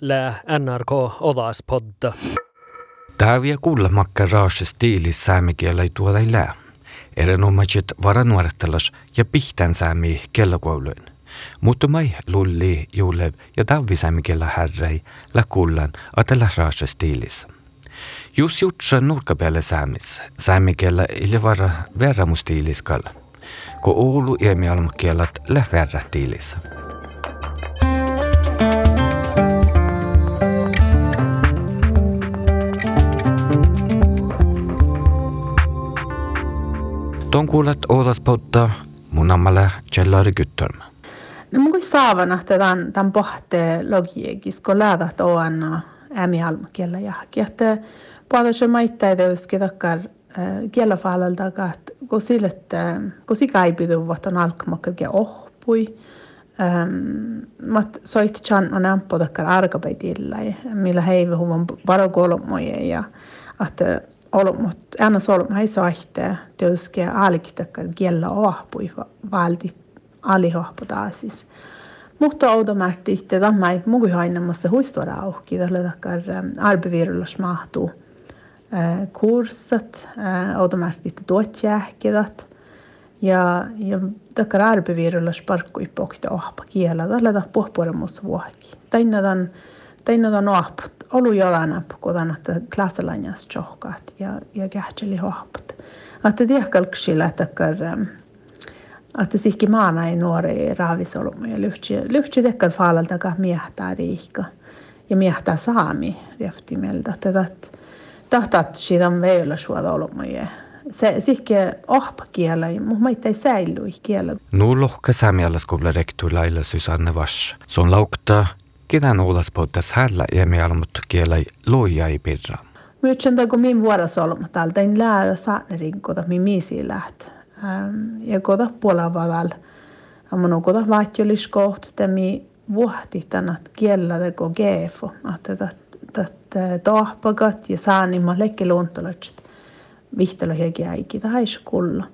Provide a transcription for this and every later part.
le NRK Odaspodda. Täviä kuulla makkaraasi stiilis saamikielä tuoda ei lää. Erinomaiset varanuorettelas ja pihtän saami kellokouluin. Mutta mai lulli juulev ja tavvi saamikielä härrei la kuullan atella raasi stiilis. Jus jutsa nurkapeale saamis, saamikielä ili vara verramustiiliskalla. Ko Oulu iemialmakielat lä verratiilis. Tuon kuulet Oulaspodda mun ammalla Jellari Gyttörmä. No mun kuin saavana, että tämän, tämän pohte logiikis, kun läädät on ämi almakielä jahki. Että puhutaan että jos takkar kielä faalalta, että kun sille, että kun sika ei pidä vuotta alkamakka ohpui, mat soit chan on ampo takkar arkapäitillä, millä heivi huvan varokolmoja ja että olumut, ena solum hai soihte, tietysti alikitakkar kiellä ohpui valti alihohpu taasis. Mutta automaatti että tämä ei mugu hainamassa huistora auki, tällä takkar arbevirullas mahtuu kursat, automaatti että tuotjäähkedat, ja, ja takkar arbevirullas parkkui pokta ohpa kiellä, tällä takkar pohpuoremus vuoki. Tänne Tein on ohput, olu jolanap, kun että klassalanjas johkaat ja, ja kähtseli hohpat. Että tiehkalksilla, että että sihki maana ei nuori raavisolumu ja lyhtsi, lyhtsi tekkal faalalta ka miehtää riikka ja miehtää saami riefti mieltä. Että tahtat siitä on veillä suoda olumuja. Se sihki ohpa kielä, mutta meitä ei säily kielä. Nu lohka saamialaskoula rektor Laila Susanne Vash. Se on laukta Kidän uulas pohtas hällä emialmut kielä loija ei pidra. Myötsen kun min vuorosolma täältä en lähdä saaneriin, kota min miisi läht. Ja kota puolella Amman kota vaihtoeliskoht, että mi vuohti tänä kielä teko geefo. Että tohpakat ja saanimma lekke luontolatset. Vihtelo hegi äiki, tai haisi kulla.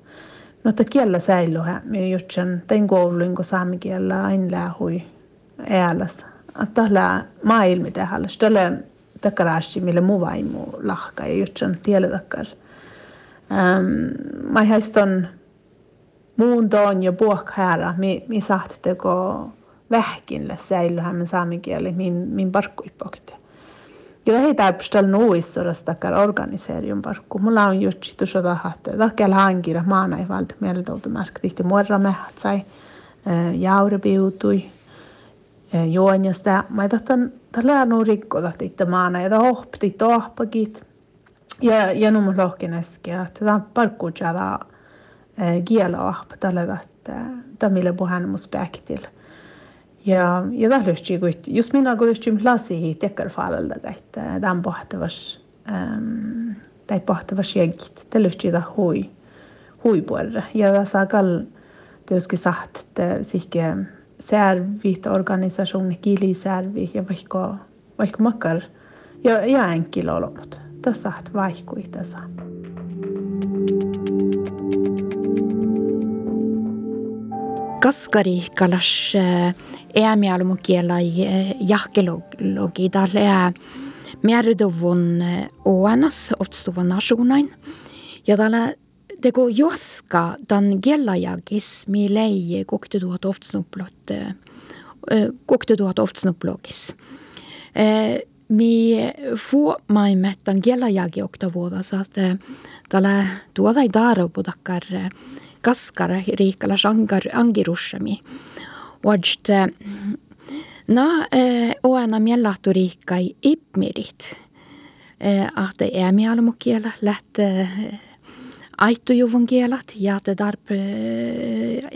No, että kielä säilyy. Minä jutsen, tein kouluin, kun saami kielä aina lähui äälässä tällä maailmi tähän, tällä takaraasti, millä muu vaimu lahka ja jutsan tiellä takar. Mä haiston muun toon ja puhk härä, mi, mi saatte ko vähkinle säilyhän me saamen kieli, min, min parkkuipokte. Ja det heter uppställ nuissodas takar organiserium parkku. Mulla on jutsi tuossa tahatte. Takkel hankira maana ei valta mieltoutumark. Tihti muorra mehtsai, jaurepiutui, juonjasta. Mä tahtan tällä on rikkoda tiitä maana ja hohpti tohpakit. Ja ja nu lohken äsken att det parkku jada giela ahpa tällä että tamille puhan mus back till. Ja ja det lysti gut. Just minä kun lysti plasi tekkar falalla että dan pohtavas tai pohtavas jägit. Det lysti da hui puolella. Ja det saa kall tietysti että sihke särvit organisation kili särvi ja vaikka vaikka makar ja ja enkil olomut. Tässä vaikkui tässä. Kaskari kalas äämialumokiela jahkelogi tälle määrädovon oanas otstuvan nationain. Ja tällä teko jothka dan gellajagis mi lei kokte tuhat oftsnuplot kokte tuhat oftsnuplogis. Mi få maimet dan gellajagi okta vuodas att tällä tuota ei daaro pudakkar kaskara riikala sangar angirussami. Wajt na oana mielahtu riikkai ipmirit. Att det är lätt aitujuvun kielat ja te tarp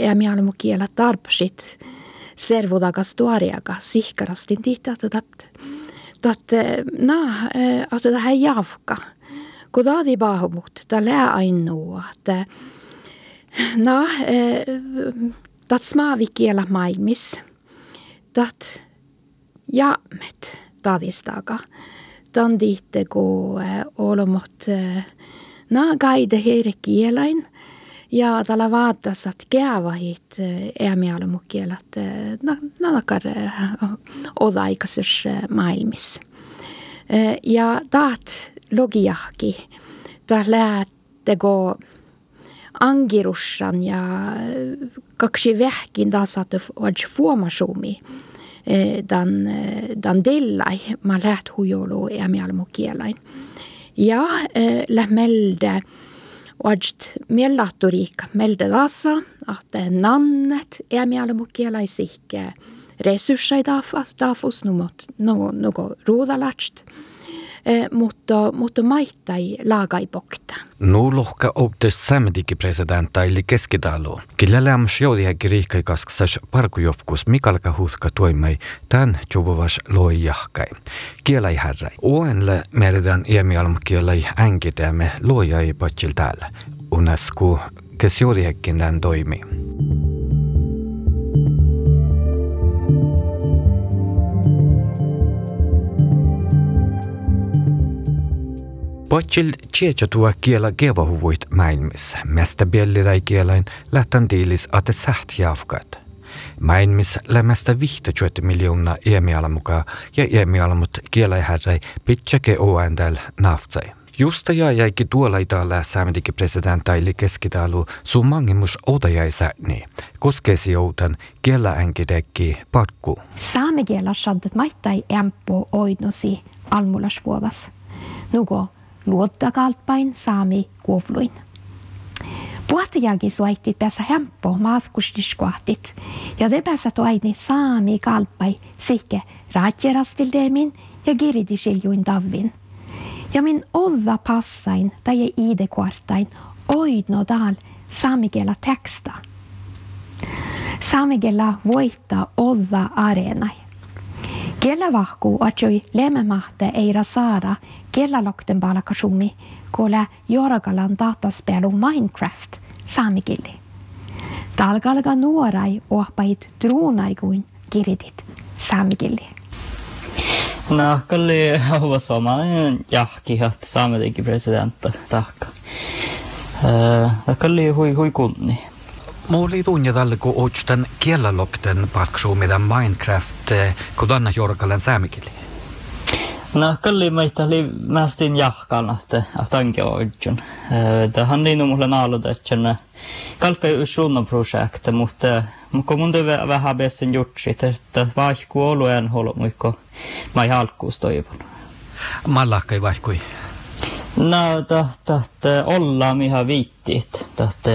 äämialumu kielat tarpsit servudakas tuariaga sihkarastin tihtä tapt. Tat na att det här javka. Kodadi bahumut ta lää ainua että na tat smaavi kiela maailmis. Tat jaamet tadistaga. Tan diitte ko olomot gaide heire kielain Ja tällä vaatas, että käyvahit äämialmukielat nalakar odaikaisessa maailmissa. Ja taat logiahki, ta lähtego angirussan ja kaksi vähkin taas saatu vaj fuomasuumi dan, dan dillai ma läht hujolu äämialmukielain. Ja lähmelde Oajt miellahturiikka melde taassa, että nannet ja mielmukielaisikke resursseja taafus numot no nuko ruudalatst, eh, mutta, mutta maittai laagai pokta. Nu lohka optes samediki presidenta eli keskitalo. Killä lämms joodiäki riikkaikas parkujofkus mikalka hutka toimai tän juvuvas loi jahkai. Kielai härrai. Oenle meridän iemialm kielai änkitämme loijai patsil täällä. Unesku kes joodiäkin tän toimi. Potsil tuo kiela kevahuvuit maailmissa, mistä biellirai kielain lähtän tiilis ate säht jafkat. Maailmissa lämmästä vihta miljoonaa mukaan ja iemialamut kielaihärrai pitsäke oandel naftsai. Justa ja jäikin tuolla italla saamedikin presidentta eli keskitalu sun mangimus otajaisääni, koskesi outan kielä änkidekki pakku. Saamekielä shaddet maittai empo oidnosi almulasvuodas. Nugo luottakalpain saami kuovluin. Puhtajalki suaitit päässä hempo maatkustiskohtit ja te päässä toini saami kalpai sikke raatjerastildeemin ja giridishiljuin davin. Ja min olla passain tai ide-kvartain oidno dal saamikielä teksta. Saamikielä voittaa olla areenai. Kella vahku atjoi lemmemahte eira saada kella lokten bala kasumi kola joragalan dataspelu Minecraft saamikilli. Talgalga nuorai ohpait truunaikuin kiritit saamikilli. Nahkalli hauva suomalainen jahki saamelainen presidentti tahka. Äh, Nahkalli hui hui kunni. Tälle kun otstan kielälokten paksuumida Minecraft, eh, kun danna jorkalen saamikili. No, kalli meitä oli mästin jahkan, että tanke oidjun. Det handlar inom mulle naaluda, että kalka ju suunnan projekte, mutta mutta mun työ vähän besen jutsit, että vaihku olueen holo muikko mai halkkuus toivon. Mallakkai vaihkui? No, tahta olla miha viittit, tahta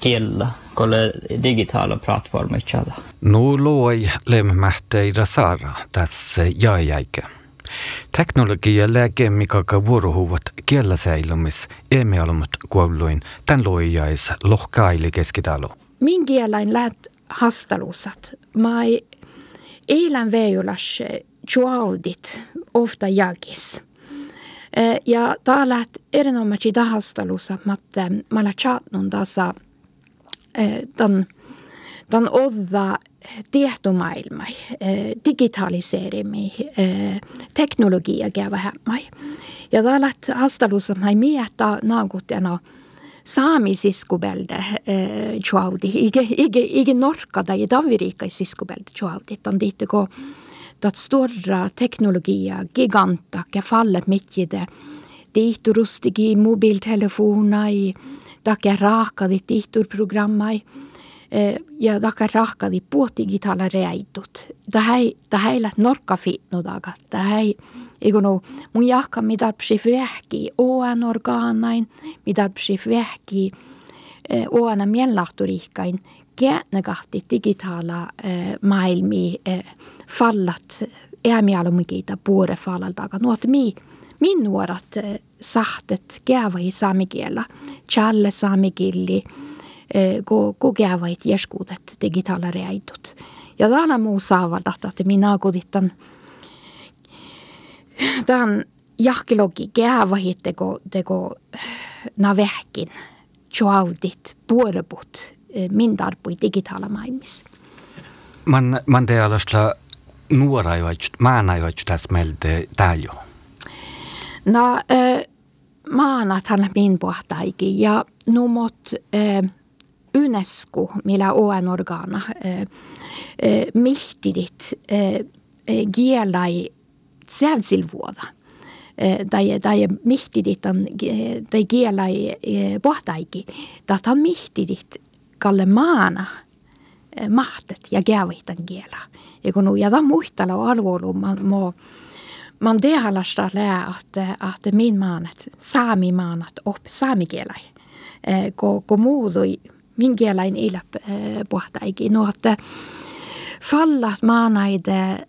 kiellä kolle digitala plattformit challa. Nu loi lemmähteitä saara tässä jaajäikä. Teknologia läke mikaka vuorohuvat kielasäilymis emialumat kuolluin tän loijais lohkaili keskitalo. Min kielain läht hastalusat. Mai eilen veijulas chuaudit ofta jagis. Ja tää läht erinomaisesti tahastalusa, mutta mä chatnun tasa tämän, tämän odda tietomailmai, digitaliseerimi, teknologia käyvä hämmai. Ja täällä hastalussa mai miettä naakutjana saami siskubelde chuaudi, ige, ige, ige norka tai daviriikkai siskubelde chuaudi, tan diitteko dat stora teknologia, giganta, ja fallet mitt i det. Diiturustigi mobiltelefonai, takia raakadit ihturprogrammai ja takia raakadit puhtigitala reaitut. Tähäi, tähäillä norka fitnudaga. Tähäi, eikö no, mun jahka mitä psi vähki oan orgaanain, mitä psi vähki oana miellahturiikkain, käännäkahti digitaala maailmi fallat äämialumikita puore fallaldaga. Nuot mi, min nuorat sahtet käyvai saamikielä, challe saamikilli, ko, ko käyvait jeskuutet digitaala reaitut. Ja täällä muu saavaldat, että minä kodittan tämän jahkilogi käyvahit teko, teko na vähkin, joaudit, puoleput, min tarpui digitaala maailmissa. Man, man te alasta nuoraivat, maanaivat tässä meiltä täällä No, maanathan min puhtaikin ja numot UNESCO, millä on organa, mihtidit gielai sävsilvuoda. Tai, tai mihtidit on, tai gielai pohtaiki, että on mihtidit kalle maana mahtet ja gävitan giela. Ja kun muistella arvoilu, man må man dehalasta lää, että, että min maanat, saami maanat op saamikielai. Ko, ko muutui min kielain ilap pohtaikin. No, että fallat maanaide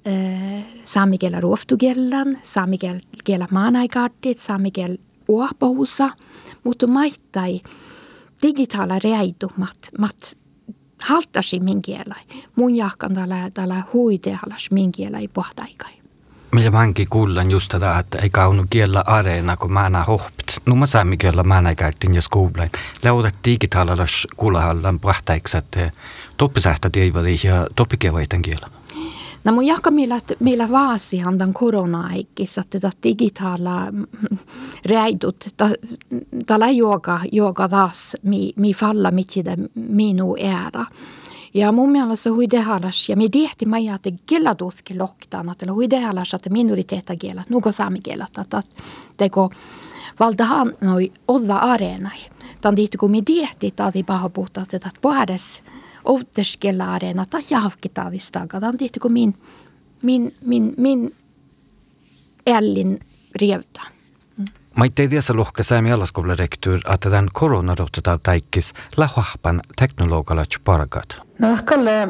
saamikielä ruoftukielän, saamikielä maanaikartit, saamikielä uopahusa, mutta maittai digitaala reitu, mat, mat haltasi min kielä. Mun jahkan tällä, tällä huitehalas min pohtaikai. Minä vanki kuullan just tätä, että ei kaunu kiellä areena, kun mä näen hohpt. No mä saamme kiellä mä näin käytin ja skuulain. Leudat digitaalalas kuulahallan pahtaiksi, että toppisähtä tiivali ja toppikevaitan kiellä. No mun jaka millä, millä vaasi handan korona-aikissa, että digitaala reidut, tällä joka, joka taas mi, mi falla mitt i minu ära. Ja mun mielestä huidehalas, ja me tehti mai että kella tuski loktaan, että huidehalas, että minoriteetta kielä, nuko saami kielä, että teko valtahan noi olla areenai. Tämän tihti kun me tehti, että paha puhtaa, että puhades outerskella areena, tai jahki taavistaakaan. Tämän tihti kun min, min, min, min ällin rievtaan. Ma ei tiedä lohka säämi alaskoularektyr, että tämän koronarottata täikkis lähuahpan teknologalat parkat. No kalle,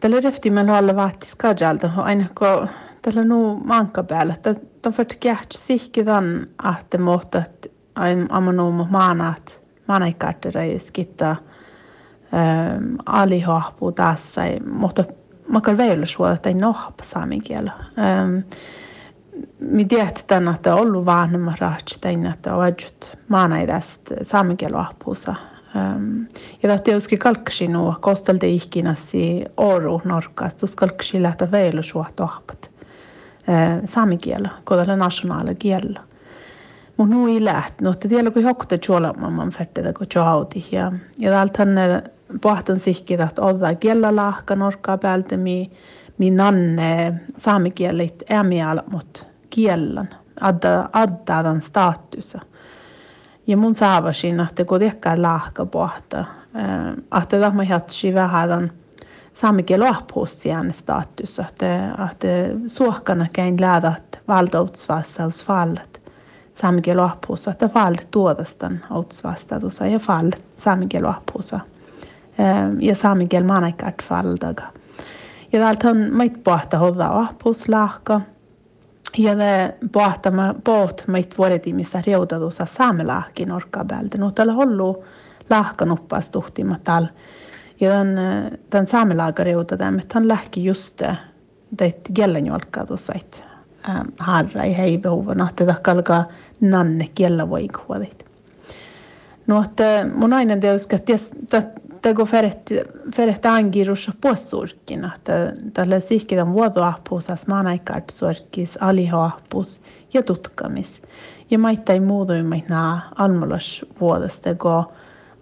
tällä refti meillä alla vaatis kajalta, aina kun tällä nu manka päällä, että on för käht sihkidan, että mohtat aina ammanum maanat, maanaikartera ja skitta ähm, alihohpuu tässä, mutta makar väillä suoda, että ei nohpa saamen kielä. Ähm, mi tiedetään, että on ollut vanhemmat rahtsi, että on ajut maanaidasta saamen kielä ahpuusa. Ja että tietysti kalkksi nuo, kostelta ihkinäsi oru norkkaasta, tuossa kalkksi lähtä väillä suohtu ahpat. Saamen kielä, kodella nationaali kielä. Mutta nu ei läht, no että tiedä kun hokta juolamman färtida kun juauti. Ja, ja täältä pohtan sihkit, että olla kielä lahka norkkaa päältä, mi, mi nanne saamikielit ämiällä, mutta kielen, adda, adda den statusa. Ja mun saavasin, että kun tekkaa lahka pohta, että tämä jatsi vähän den saamikielen ahpuussiaan status, että, suokkana käin lähdät valdoutsvastausfallet saamikielen ahpuussa, että vallt tuodastan outsvastaus ja fall saamikielen ahpuussa. Ja saamikielen maanaikart faldaga. Ja on meitä pohta hodda ahpuuslahka, ja det pohtama poht meit vuodetiimissa riutadussa saamelahkin orkkapäältä. No tällä hollu lahkan uppas tuhtimatal. Ja tämän, tämän saamelaga riutataan, että hän lähki just teit kielänjolkkaa tuossa, että harra ei hei behoven, että tämä kalkaa nanne kiellä voi. No, että mun aina teoska, että tego ferehtä angirussa puossurkina, että tällä sihkidän vuodoahpuusas maanaikart suorkis alihoahpuus ja tutkamis. Ja maittai muutoimait nämä almalas vuodesta go,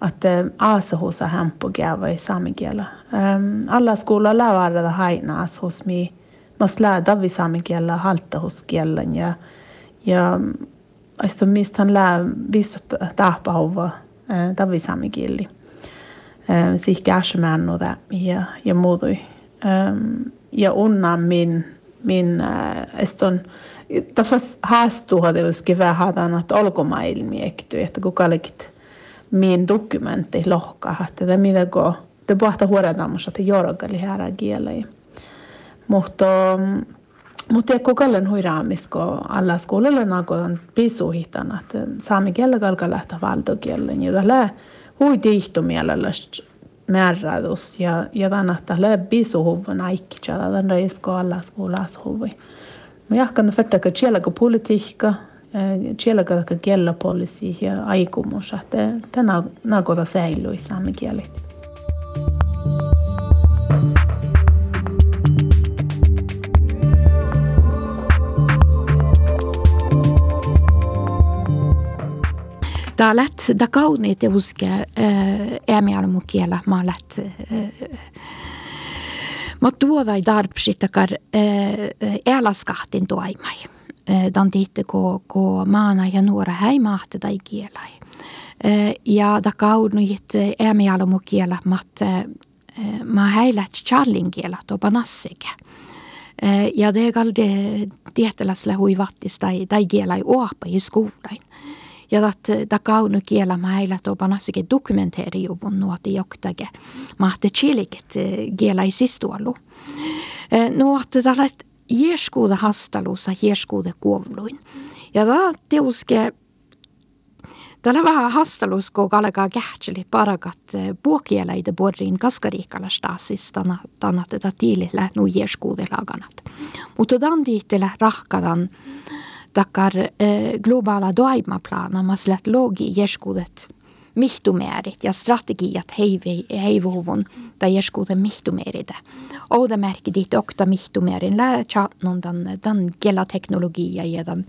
että aasahusa hämppu käyvä saamikielä. Alla skola lävarada hainaas hos mi, mas lää vi saamikielä halta hos kielen ja, ja hän lää visot tahpahova äh, davi saamikieli sich kärsmännuda ja, ja muutui. Ja unna min, min eston, tafas haastuha teuskin vähän että olkomailmiekty, että kuka likit min dokumentti lohkaa, että mitä ko, te puhta huoretamassa, että jorgali härä kielei. Mutta mutta ja kokallen huiraamis, kun alla skolalla nakodan pisuhitana, että saami kielellä kalka lähteä valtokielen. Ja tällä hui tihtomielellistä määrädus ja, ja tänä tällä bisuhuvun aikki, ja tämän reisko alla skolas huvi. Mä jahkan fettä, että siellä politiikka, siellä kun kielä poliisi ja aikumus, että tänä nakoda säilyy saamen kielet. Tää lätt, da kauni te uske äämialmu kielä, mä lätt Mä tuodai darbsitakar äälaskahtin tuaimai. Dan tiitte ko, ko maana ja nuora häimahte tai kielai. Ja da kaunit äämialmu kielä, mat mä häilät charlin kielä to panassike. Ja det galde tieteläsle huivattis tai, tai kielä uopa i skolain. Ja dat, da kaunu kielä mä heillä tuo panassike dokumenteerijuvun nuoti joktage. Mahte chiliket kielä i sistualu. Nuotti tällät jeeskuuda hastalussa jeeskuuda kuovluin. Ja da teuske Tällä vähän hastalus, kun alkaa kähtseli parakat puokieleitä borrin kaskariikkalastaasis tänä, tänä tätä tiilillä nu jeeskuudelaganat. Mutta tämän tiittele rahkadan takar eh, globala doaimaplana maslet logi jeeskuudet mihtumeerit ja strategiat heivi, heivuvun tai jeeskuuden mihtumeeritä. Ouda märki dit okta mihtumeerin lää chatnon dan, dan gela teknologia ja dan,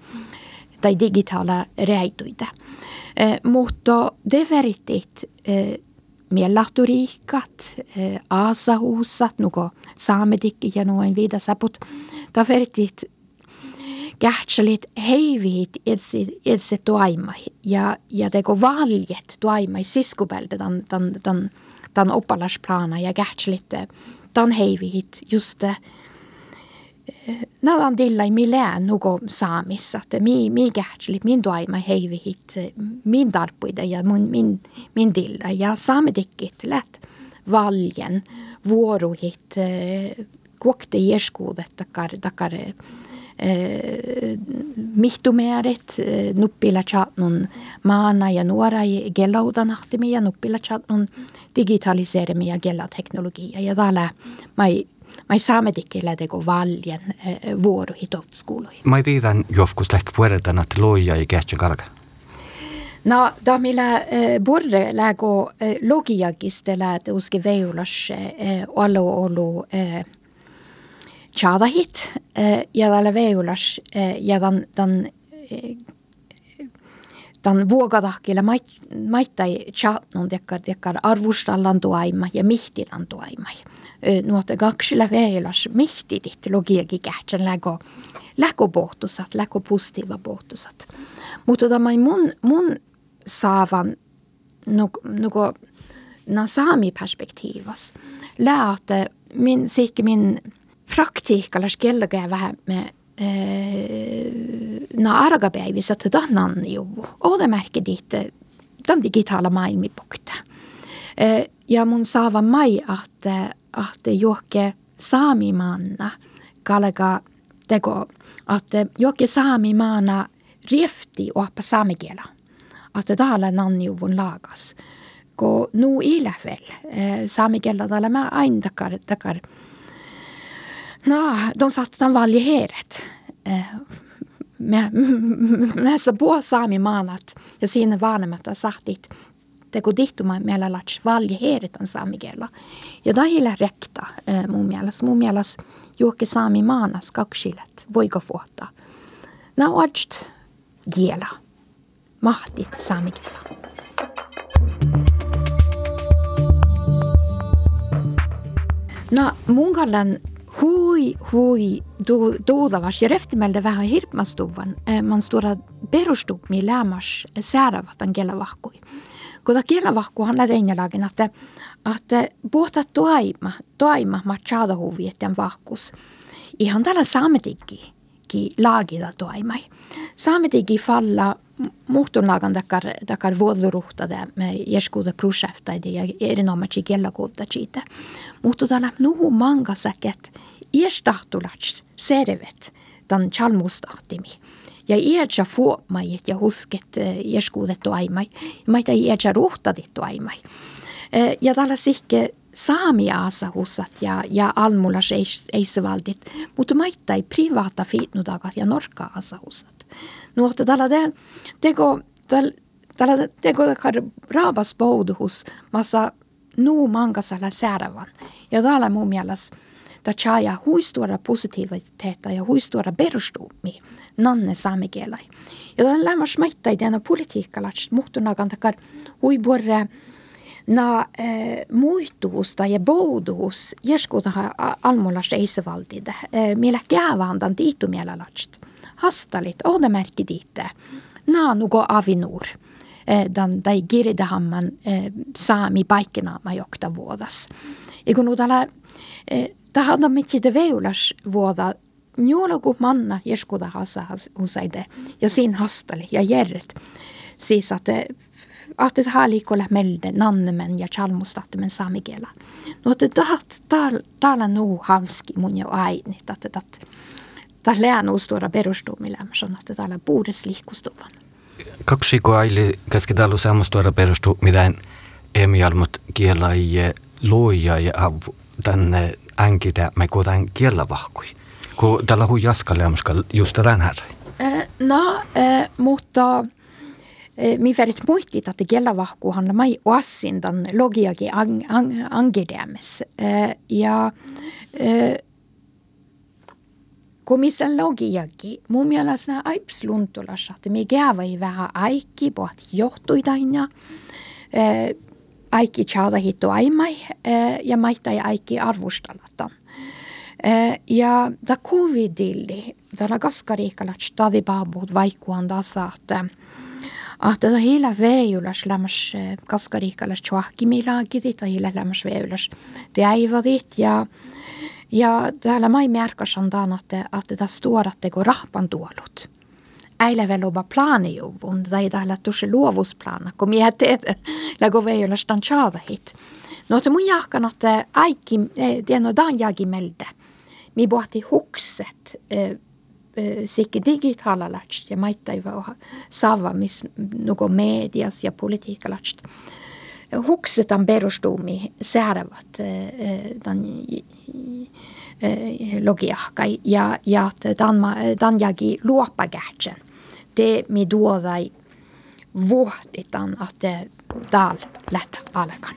tai digitaala reituita. Eh, mutta det veritit eh, miellahtoriikat, eh, aasahuussat, nuko saamedikki ja noin viidasaput. Ta veritit kähtselit heivit itse, itse toimai ja, ja teko valjet toimai siskupelde tan, tan, tan, tan oppalasplana ja kähtselit tan heivit just Nalan dillai mi lään nuko saamissa, että mi, mi kähtseli, min toima heivihit, min tarpuida ja min, min, min dilla. Ja saamedikkit lät valjen vuoruhit, kuokte jeskuudet takar, takar mihtumeerit, nuppila chatnun maana ja nuora gelaudanahtimia ja nuppila chatnun digitaliseerimia gelateknologia. Ja täällä mai mai saamedikkillä teko valjen vuoro hitotskuluihin. Mai tiedän joskus lähk pueretan, että loija ei kähtsä kalka. No, da millä borre lägo logiakiste läät uske veulas olo olo tjadahit ja tällä veulas ja tämän, tämän tämän vuokatahkilla maittai chatnon tekkar tekkar arvustallan tuaima ja mihtilan tuaima nuote kaksilla veilas mihtidit logiakin kähtsän lägo, lägo pohtusat, lägo postiva pohtusat. Mutta tämä mun, mun saavan nuko na saami perspektiivas läate min sikki min vähän me na argapäivissä tätä juvu. Olemärkki ditte tämän digitaala maailmi pukta. Ja mun saava mai, että että johke saamimaana kalga teko, että johke saamimaana riefti oppa saamikielä. Että täällä nanniuvun laagas. Ko nu ilävel saamikielä täällä mä aina takar, takar. No, de satte den valjeheeret. Mä, mä sa på saamimaanat ja siinä vanhemmat sahtit teko dihtuma meillä lats valje heeritan saamikielä. Ja tahilla rekta mun mielestä. Mun mielestä juokki saami maanas kaksilet voiko fuottaa. Nää odst kielä. Mahtit saami saamikielä. No mun kallan hui hui tuudavas ja reftimelde vähän hirpmastuvan. Man stora perustupmi lämmas sääravatan kelavahkui kun kielavahkuhan läteinjalagen, että, että puhuta toima, toima machado huvietten vahkus. Ihan tällä saametikki laagida toimai. Saametikki falla muhtunlagan takar, takar vuodoruhtade me jeskuude projektaide ja erinomaisesti kellakuutta siitä. Mutta tällä nuhu mangasäket iestahtulats servet tan chalmustahtimi ja iätsä fuomajit ja husket jeskuutettu aimai. Maita iätsä ruhtadittu aimai. Ja tällä sihke saamiaasa hussat ja, ja almulas eisevaldit, mutta maita ei privaata fiitnudagat ja norka asa hussat. Nuotta tällä te, teko, tällä teko raabas pouduhus massa nuu mankasalla säärävän. Ja täällä mun mielestä da tjaa huistora positiiviteetta ja huistora perustumi nanne saamekielai. Ja tämä lämmä smaitta i denna politiikalla, että muhtuna kantakar hui borre na eh, muistuusta ja bouduus jeskuta almulas eisevaltid. Eh, Millä käävään tämän tiittumielälast. Hastalit, odamerkki diitte. Na nugo avinur. Eh, dan tai kirdahamman eh, saami paikkenaama jokta vuodas. Ja kun eh, tahada mitkä te veulas vuoda Njologu manna jeskuda hasa usaide ja sin hastali ja järret. Siis att det här likolla melde nannemen ja chalmustatemen saamikielä. No että tahat täällä nu hamski mun jo ainit, että tat tat lään uustora perustumilämmössä, että täällä puudes liikkustuvan. Kaksi ko aili käskitalu sammastuora perustu, mitä emialmut kiela ei luoja ja tänne änkitä me kuitenkin kiellä vahkui. Kun tällä hui jaskaleamuska just tämän herran. No, mutta mi väldigt muistit att gälla vahkuhan mai oassin tämän logiakin ang, ang, angedämes. Ja komisen logiakin, mun mielestä nämä aips luntulas, että me käyvä vähän aikki, poht johtuidaina, aikki tjauda hittu aimai, ja maita ja aikki arvostalata. Ja da covidilli, da gaskariikalat stadi baabut vaikkuan tasa, että Ahta ta hila veejulas lämmäs kaskariikalas tjoahkimilaakidit ja hila lämmäs veejulas teäivadit ja ja täällä mai märkas on että, että tässä tuodatteko rahpan tuolut. Äile väl oba planejuvun, tai täällä tuossa luovuusplana, kun minä teet, lägå veiolla stan tjada hit. No, että mun jahkan, että äikki, tiedän, dan jagi melde. Mi pohti hukset, sekä digitaalalatst ja maittaiva sava, miss nuko medias ja politiikalatst. Huksetan perustumi säärävät tämän logiahkai ja, ja tämän jagi luoppakähtsen. Te mi duodai vuotitan, että täällä lähtee alkan.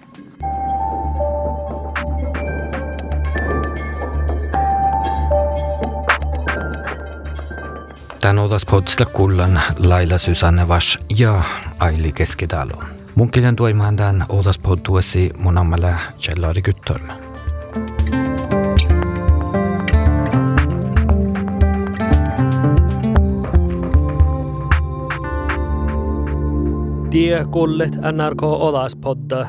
Tän otas podsla kullan Laila Susanne Vas ja Aili Keskitalo. Mun kiljan tuimaan tän otas podtuesi mun ammalla Kjellari Te kuulet NRK Olaspodda,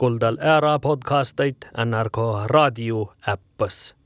kuuldel ära podcastit NRK Raadio äppas